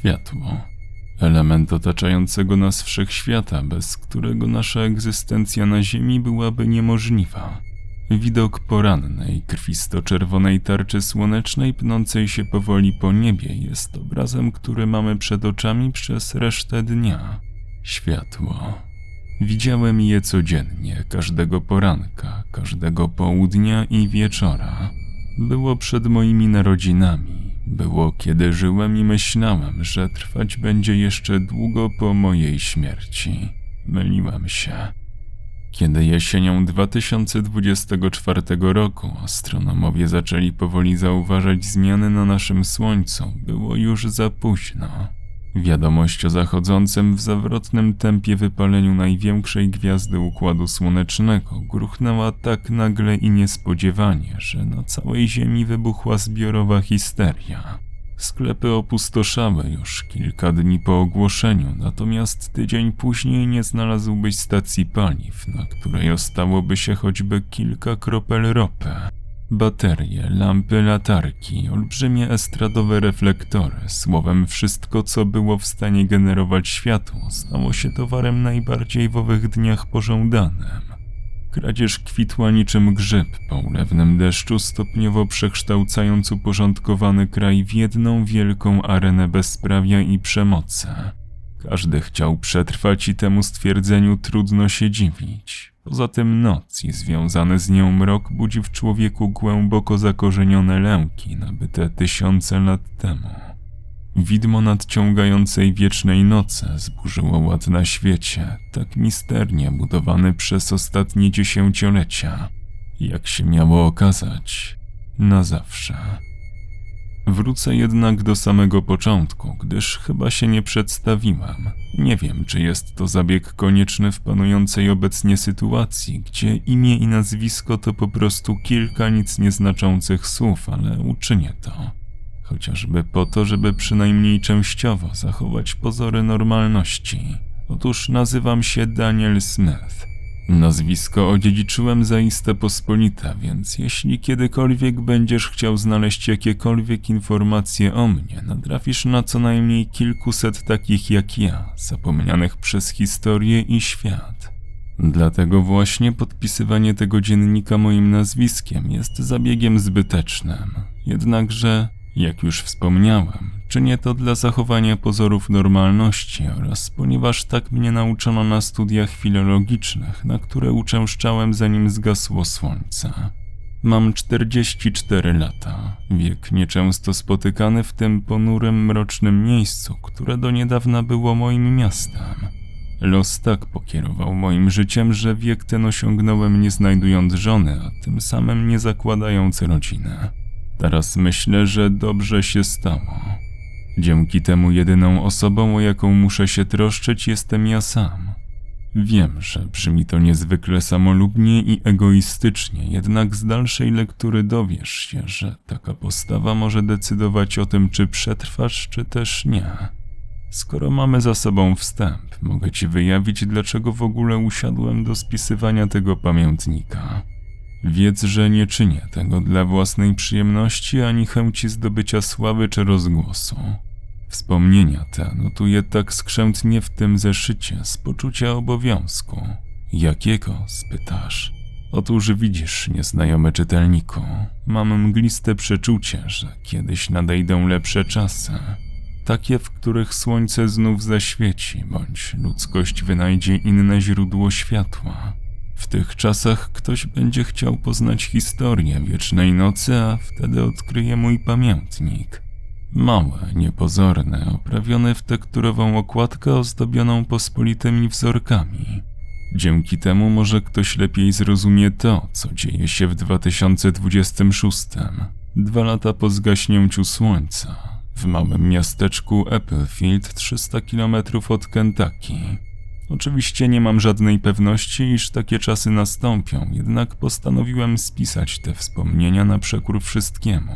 Światło. Element otaczającego nas wszechświata, bez którego nasza egzystencja na Ziemi byłaby niemożliwa. Widok porannej, krwisto-czerwonej tarczy słonecznej pnącej się powoli po niebie jest obrazem, który mamy przed oczami przez resztę dnia. Światło. Widziałem je codziennie, każdego poranka, każdego południa i wieczora. Było przed moimi narodzinami. Było kiedy żyłem i myślałem, że trwać będzie jeszcze długo po mojej śmierci. Myliłem się. Kiedy jesienią 2024 roku astronomowie zaczęli powoli zauważać zmiany na naszym Słońcu, było już za późno. Wiadomość o zachodzącym w zawrotnym tempie wypaleniu największej gwiazdy Układu Słonecznego gruchnęła tak nagle i niespodziewanie, że na całej Ziemi wybuchła zbiorowa histeria. Sklepy opustoszały już kilka dni po ogłoszeniu, natomiast tydzień później nie znalazłbyś stacji paliw, na której ostałoby się choćby kilka kropel ropy. Baterie, lampy, latarki, olbrzymie estradowe reflektory, słowem wszystko, co było w stanie generować światło, stało się towarem najbardziej w owych dniach pożądanym. Kradzież kwitła niczym grzyb po ulewnym deszczu, stopniowo przekształcając uporządkowany kraj w jedną wielką arenę bezprawia i przemocy. Każdy chciał przetrwać i temu stwierdzeniu trudno się dziwić. Poza tym noc i związany z nią mrok budzi w człowieku głęboko zakorzenione lęki nabyte tysiące lat temu. Widmo nadciągającej wiecznej nocy zburzyło ład na świecie, tak misternie budowany przez ostatnie dziesięciolecia. Jak się miało okazać, na zawsze. Wrócę jednak do samego początku, gdyż chyba się nie przedstawiłem. Nie wiem, czy jest to zabieg konieczny w panującej obecnie sytuacji, gdzie imię i nazwisko to po prostu kilka nic nieznaczących słów, ale uczynię to. Chociażby po to, żeby przynajmniej częściowo zachować pozory normalności. Otóż nazywam się Daniel Smith. Nazwisko odziedziczyłem zaiste pospolite, więc jeśli kiedykolwiek będziesz chciał znaleźć jakiekolwiek informacje o mnie, natrafisz na co najmniej kilkuset takich jak ja, zapomnianych przez historię i świat. Dlatego właśnie podpisywanie tego dziennika moim nazwiskiem jest zabiegiem zbytecznym. Jednakże, jak już wspomniałem, czynię to dla zachowania pozorów normalności oraz ponieważ tak mnie nauczono na studiach filologicznych, na które uczęszczałem zanim zgasło słońce. Mam 44 lata, wiek nieczęsto spotykany w tym ponurym, mrocznym miejscu, które do niedawna było moim miastem. Los tak pokierował moim życiem, że wiek ten osiągnąłem nie znajdując żony, a tym samym nie zakładając rodziny. Teraz myślę, że dobrze się stało. Dzięki temu jedyną osobą, o jaką muszę się troszczyć, jestem ja sam. Wiem, że brzmi to niezwykle samolubnie i egoistycznie, jednak z dalszej lektury dowiesz się, że taka postawa może decydować o tym, czy przetrwasz, czy też nie. Skoro mamy za sobą wstęp, mogę ci wyjawić, dlaczego w ogóle usiadłem do spisywania tego pamiętnika. Wiedz, że nie czynię tego dla własnej przyjemności ani chęci zdobycia sławy czy rozgłosu. Wspomnienia te notuję tak skrzętnie w tym zeszycie z poczucia obowiązku. Jakiego? spytasz. Otóż widzisz, nieznajomy czytelniku, mam mgliste przeczucie, że kiedyś nadejdą lepsze czasy. Takie, w których słońce znów zaświeci, bądź ludzkość wynajdzie inne źródło światła. W tych czasach ktoś będzie chciał poznać historię wiecznej nocy, a wtedy odkryje mój pamiętnik. Małe, niepozorne, oprawione w tekturową okładkę ozdobioną pospolitymi wzorkami. Dzięki temu może ktoś lepiej zrozumie to, co dzieje się w 2026, dwa lata po zgaśnięciu słońca, w małym miasteczku Applefield 300 km od Kentucky. Oczywiście nie mam żadnej pewności, iż takie czasy nastąpią, jednak postanowiłem spisać te wspomnienia na przekór wszystkiemu.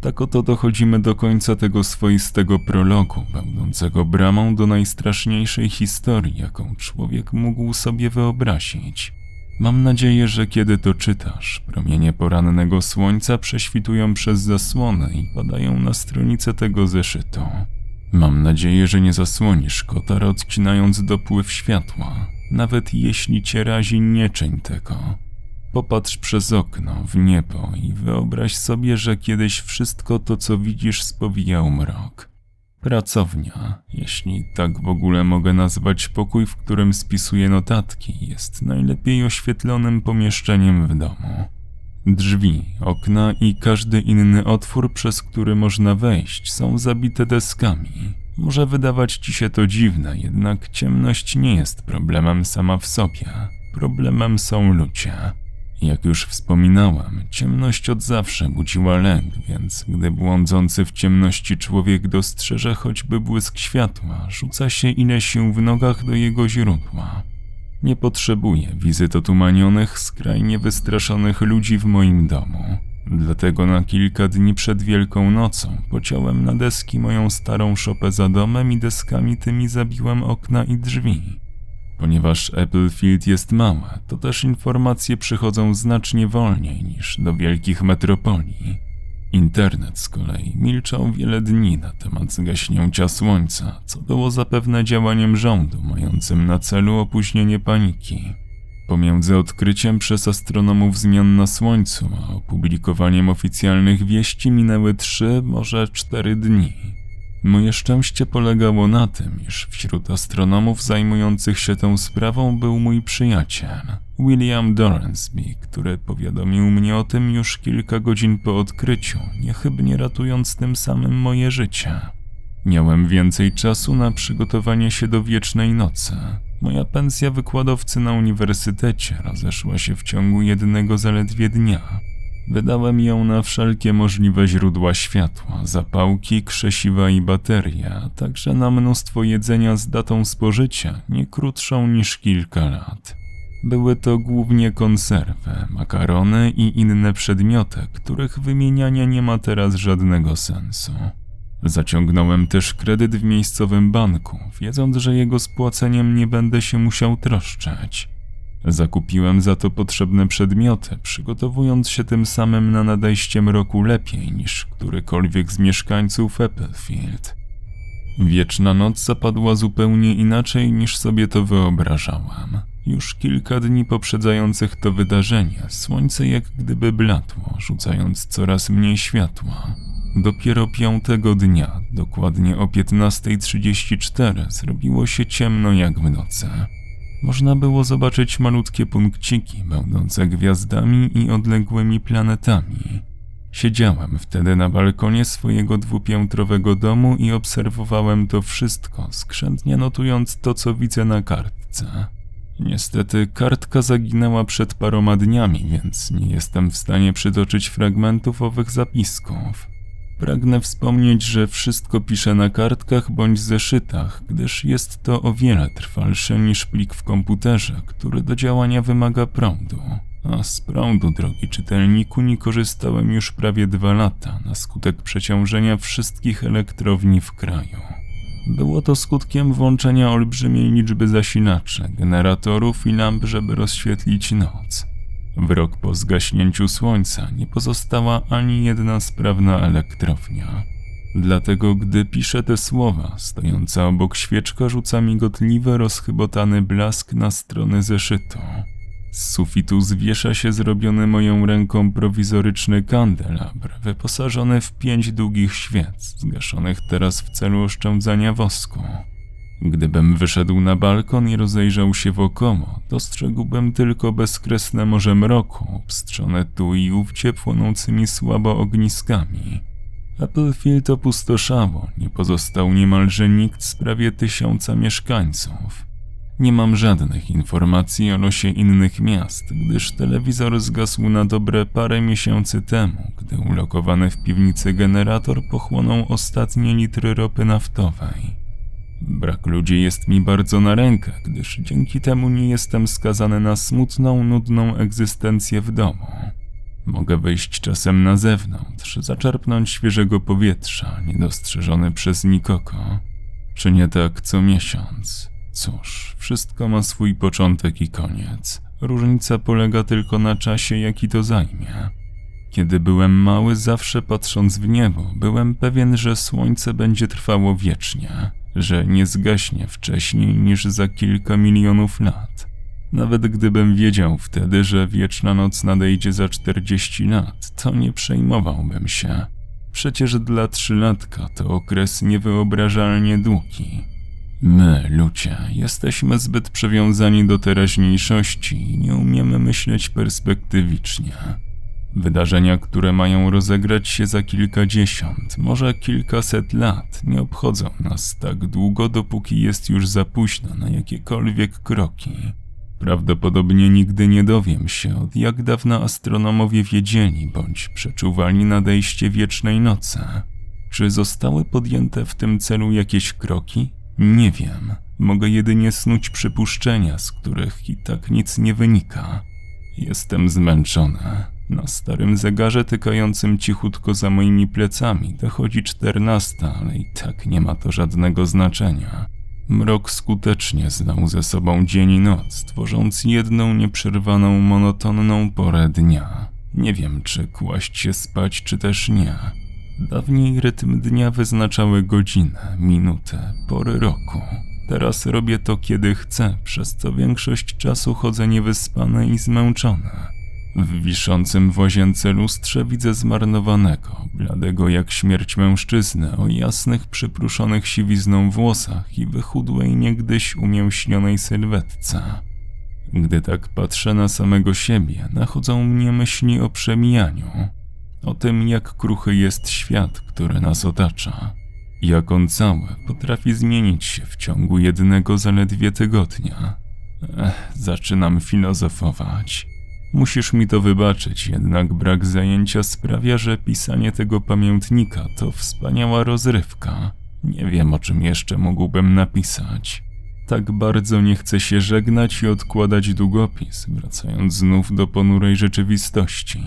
Tak oto dochodzimy do końca tego swoistego prologu, będącego bramą do najstraszniejszej historii, jaką człowiek mógł sobie wyobrazić. Mam nadzieję, że kiedy to czytasz, promienie porannego słońca prześwitują przez zasłonę i padają na stronicę tego zeszytu. Mam nadzieję, że nie zasłonisz kotar, odcinając dopływ światła, nawet jeśli cię razi, nie czyń tego. Popatrz przez okno w niebo i wyobraź sobie, że kiedyś wszystko to, co widzisz, spowijał mrok. Pracownia, jeśli tak w ogóle mogę nazwać pokój, w którym spisuję notatki, jest najlepiej oświetlonym pomieszczeniem w domu. Drzwi, okna i każdy inny otwór, przez który można wejść, są zabite deskami. Może wydawać ci się to dziwne, jednak ciemność nie jest problemem sama w sobie. Problemem są ludzie. Jak już wspominałem, ciemność od zawsze budziła lęk, więc gdy błądzący w ciemności człowiek dostrzeże choćby błysk światła, rzuca się ile sił w nogach do jego źródła. Nie potrzebuję wizyt otumanionych, skrajnie wystraszonych ludzi w moim domu. Dlatego na kilka dni przed Wielką Nocą pociąłem na deski moją starą szopę za domem i deskami tymi zabiłem okna i drzwi. Ponieważ Applefield jest małe, to też informacje przychodzą znacznie wolniej niż do wielkich metropolii. Internet z kolei milczał wiele dni na temat zgaśnięcia słońca, co było zapewne działaniem rządu mającym na celu opóźnienie paniki. Pomiędzy odkryciem przez astronomów zmian na Słońcu a opublikowaniem oficjalnych wieści minęły trzy, może cztery dni. Moje szczęście polegało na tym, iż wśród astronomów zajmujących się tą sprawą był mój przyjaciel, William Dorensby, który powiadomił mnie o tym już kilka godzin po odkryciu, niechybnie ratując tym samym moje życie. Miałem więcej czasu na przygotowanie się do wiecznej nocy. Moja pensja wykładowcy na uniwersytecie rozeszła się w ciągu jednego zaledwie dnia. Wydałem ją na wszelkie możliwe źródła światła, zapałki, krzesiwa i baterie, a także na mnóstwo jedzenia z datą spożycia nie krótszą niż kilka lat. Były to głównie konserwy, makarony i inne przedmioty, których wymienianie nie ma teraz żadnego sensu. Zaciągnąłem też kredyt w miejscowym banku, wiedząc, że jego spłaceniem nie będę się musiał troszczyć. Zakupiłem za to potrzebne przedmioty, przygotowując się tym samym na nadejście mroku lepiej niż którykolwiek z mieszkańców Applefield. Wieczna noc zapadła zupełnie inaczej niż sobie to wyobrażałem. Już kilka dni poprzedzających to wydarzenie, słońce jak gdyby blatło, rzucając coraz mniej światła. Dopiero piątego dnia, dokładnie o 15.34, zrobiło się ciemno jak w nocy. Można było zobaczyć malutkie punkciki, będące gwiazdami i odległymi planetami. Siedziałem wtedy na balkonie swojego dwupiętrowego domu i obserwowałem to wszystko, skrzętnie notując to, co widzę na kartce. Niestety kartka zaginęła przed paroma dniami, więc nie jestem w stanie przytoczyć fragmentów owych zapisków. Pragnę wspomnieć, że wszystko piszę na kartkach bądź zeszytach, gdyż jest to o wiele trwalsze niż plik w komputerze, który do działania wymaga prądu. A z prądu, drogi czytelniku, nie korzystałem już prawie dwa lata na skutek przeciążenia wszystkich elektrowni w kraju. Było to skutkiem włączenia olbrzymiej liczby zasilaczy, generatorów i lamp, żeby rozświetlić noc. W rok po zgaśnięciu słońca nie pozostała ani jedna sprawna elektrownia. Dlatego, gdy piszę te słowa, stojąca obok świeczka rzuca migotliwy, rozchybotany blask na stronę zeszytu. Z sufitu zwiesza się zrobiony moją ręką prowizoryczny kandelabr, wyposażony w pięć długich świec, zgaszonych teraz w celu oszczędzania wosku. Gdybym wyszedł na balkon i rozejrzał się wokoło, dostrzegłbym tylko bezkresne morze mroku, obstrzone tu i ówdzie płonącymi słabo ogniskami. Applefield opustoszało, nie pozostał niemalże nikt z prawie tysiąca mieszkańców. Nie mam żadnych informacji o losie innych miast, gdyż telewizor zgasł na dobre parę miesięcy temu, gdy ulokowany w piwnicy generator pochłonął ostatnie litry ropy naftowej. Brak ludzi jest mi bardzo na rękę, gdyż dzięki temu nie jestem skazany na smutną, nudną egzystencję w domu. Mogę wyjść czasem na zewnątrz, zaczerpnąć świeżego powietrza, niedostrzeżony przez nikogo. Czy nie tak co miesiąc? Cóż, wszystko ma swój początek i koniec. Różnica polega tylko na czasie, jaki to zajmie. Kiedy byłem mały, zawsze patrząc w niebo, byłem pewien, że słońce będzie trwało wiecznie, że nie zgaśnie wcześniej niż za kilka milionów lat. Nawet gdybym wiedział wtedy, że wieczna noc nadejdzie za 40 lat, to nie przejmowałbym się. Przecież dla trzylatka to okres niewyobrażalnie długi. My, ludzie, jesteśmy zbyt przywiązani do teraźniejszości i nie umiemy myśleć perspektywicznie. Wydarzenia, które mają rozegrać się za kilkadziesiąt, może kilkaset lat, nie obchodzą nas tak długo, dopóki jest już za późno na jakiekolwiek kroki. Prawdopodobnie nigdy nie dowiem się, od jak dawna astronomowie wiedzieli bądź przeczuwali nadejście wiecznej nocy. Czy zostały podjęte w tym celu jakieś kroki? Nie wiem. Mogę jedynie snuć przypuszczenia, z których i tak nic nie wynika. Jestem zmęczony. Na starym zegarze tykającym cichutko za moimi plecami dochodzi czternasta, ale i tak nie ma to żadnego znaczenia. Mrok skutecznie znał ze sobą dzień i noc, tworząc jedną nieprzerwaną, monotonną porę dnia. Nie wiem, czy kłaść się spać, czy też nie. Dawniej rytm dnia wyznaczały godzinę, minutę, pory roku. Teraz robię to kiedy chcę, przez co większość czasu chodzę niewyspany i zmęczony. W wiszącym w łazience lustrze widzę zmarnowanego, bladego jak śmierć mężczyznę o jasnych, przypruszonych siwizną włosach i wychudłej niegdyś umięśnionej sylwetce. Gdy tak patrzę na samego siebie, nachodzą mnie myśli o przemijaniu, o tym, jak kruchy jest świat, który nas otacza, jak on cały potrafi zmienić się w ciągu jednego zaledwie tygodnia. Ech, zaczynam filozofować. Musisz mi to wybaczyć, jednak brak zajęcia sprawia, że pisanie tego pamiętnika to wspaniała rozrywka. Nie wiem, o czym jeszcze mógłbym napisać. Tak bardzo nie chcę się żegnać i odkładać długopis, wracając znów do ponurej rzeczywistości.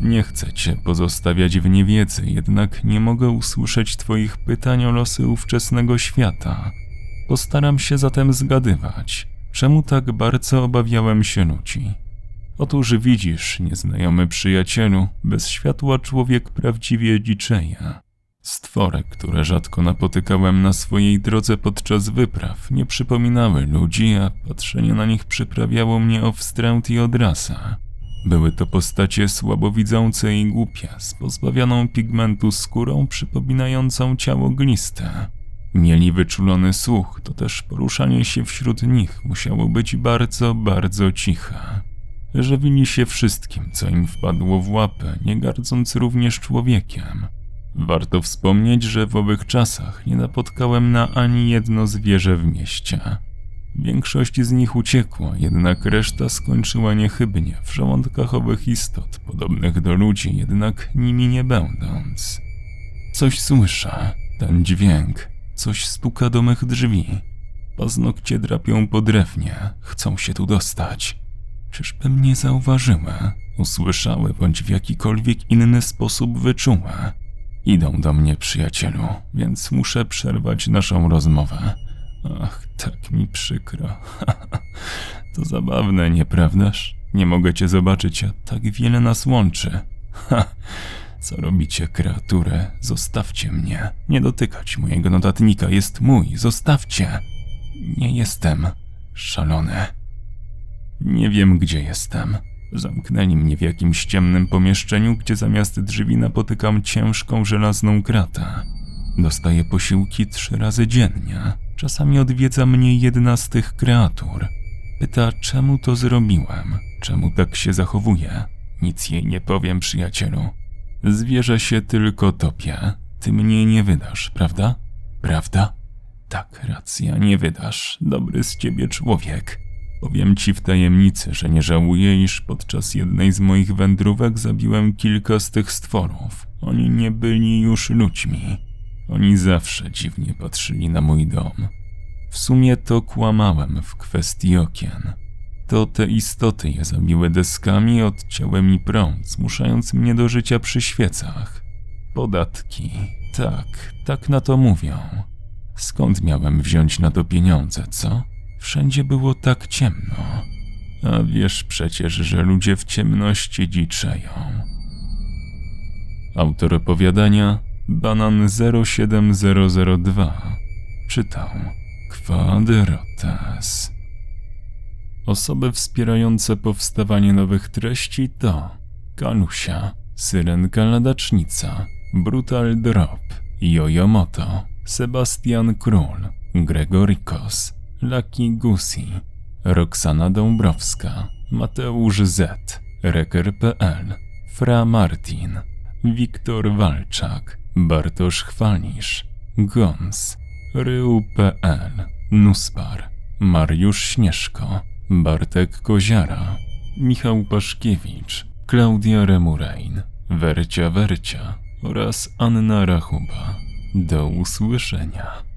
Nie chcę cię pozostawiać w niewiedzy, jednak nie mogę usłyszeć twoich pytań o losy ówczesnego świata. Postaram się zatem zgadywać, czemu tak bardzo obawiałem się ludzi. Otóż widzisz, nieznajomy przyjacielu, bez światła człowiek prawdziwie dziczeje. Stwory, które rzadko napotykałem na swojej drodze podczas wypraw, nie przypominały ludzi, a patrzenie na nich przyprawiało mnie o wstręt i odrasę. Były to postacie słabowidzące i głupie, z pozbawioną pigmentu skórą przypominającą ciało gliste. Mieli wyczulony słuch, to też poruszanie się wśród nich musiało być bardzo, bardzo ciche. Żywili się wszystkim, co im wpadło w łapę, nie gardząc również człowiekiem. Warto wspomnieć, że w owych czasach nie napotkałem na ani jedno zwierzę w mieście. Większość z nich uciekła, jednak reszta skończyła niechybnie w żołądkach owych istot, podobnych do ludzi, jednak nimi nie będąc. Coś słyszę, ten dźwięk, coś stuka do mych drzwi. Paznokcie drapią po drewnie, chcą się tu dostać. Czyżby mnie zauważyły, usłyszały bądź w jakikolwiek inny sposób wyczuły? Idą do mnie, przyjacielu, więc muszę przerwać naszą rozmowę. Ach, tak mi przykro. to zabawne, nieprawdaż? Nie mogę cię zobaczyć, a tak wiele nas łączy. Ha, co robicie, kreatury? Zostawcie mnie. Nie dotykać mojego notatnika, jest mój, zostawcie. Nie jestem szalony. Nie wiem, gdzie jestem. Zamknęli mnie w jakimś ciemnym pomieszczeniu, gdzie zamiast drzwi napotykam ciężką żelazną kratę. Dostaję posiłki trzy razy dziennie. Czasami odwiedza mnie jedna z tych kreatur. Pyta, czemu to zrobiłem, czemu tak się zachowuję. Nic jej nie powiem, przyjacielu. Zwierzę się tylko topię. Ty mnie nie wydasz, prawda? Prawda? Tak, racja, nie wydasz. Dobry z ciebie człowiek. Powiem ci w tajemnicy, że nie żałuję, iż podczas jednej z moich wędrówek zabiłem kilka z tych stworów. Oni nie byli już ludźmi. Oni zawsze dziwnie patrzyli na mój dom. W sumie to kłamałem w kwestii okien. To te istoty je zabiły deskami, odcięły mi prąd, zmuszając mnie do życia przy świecach. Podatki. Tak, tak na to mówią. Skąd miałem wziąć na to pieniądze, co? Wszędzie było tak ciemno. A wiesz przecież, że ludzie w ciemności dziczeją. Autor opowiadania Banan 07002 czytał Quadrotes. Osoby wspierające powstawanie nowych treści to Kalusia, Syrenka Ladacznica, Brutal Drop, Jojomoto, Sebastian Król, Gregorikos, Lucky Gusi, Roxana Dąbrowska, Mateusz Z, Reker.pl, Fra Martin, Wiktor Walczak, Bartosz Chwalisz, Gons, Rył.pl, Nuspar, Mariusz Śnieżko, Bartek Koziara, Michał Paszkiewicz, Klaudia Remurein, Wercia Wercia oraz Anna Rachuba. Do usłyszenia.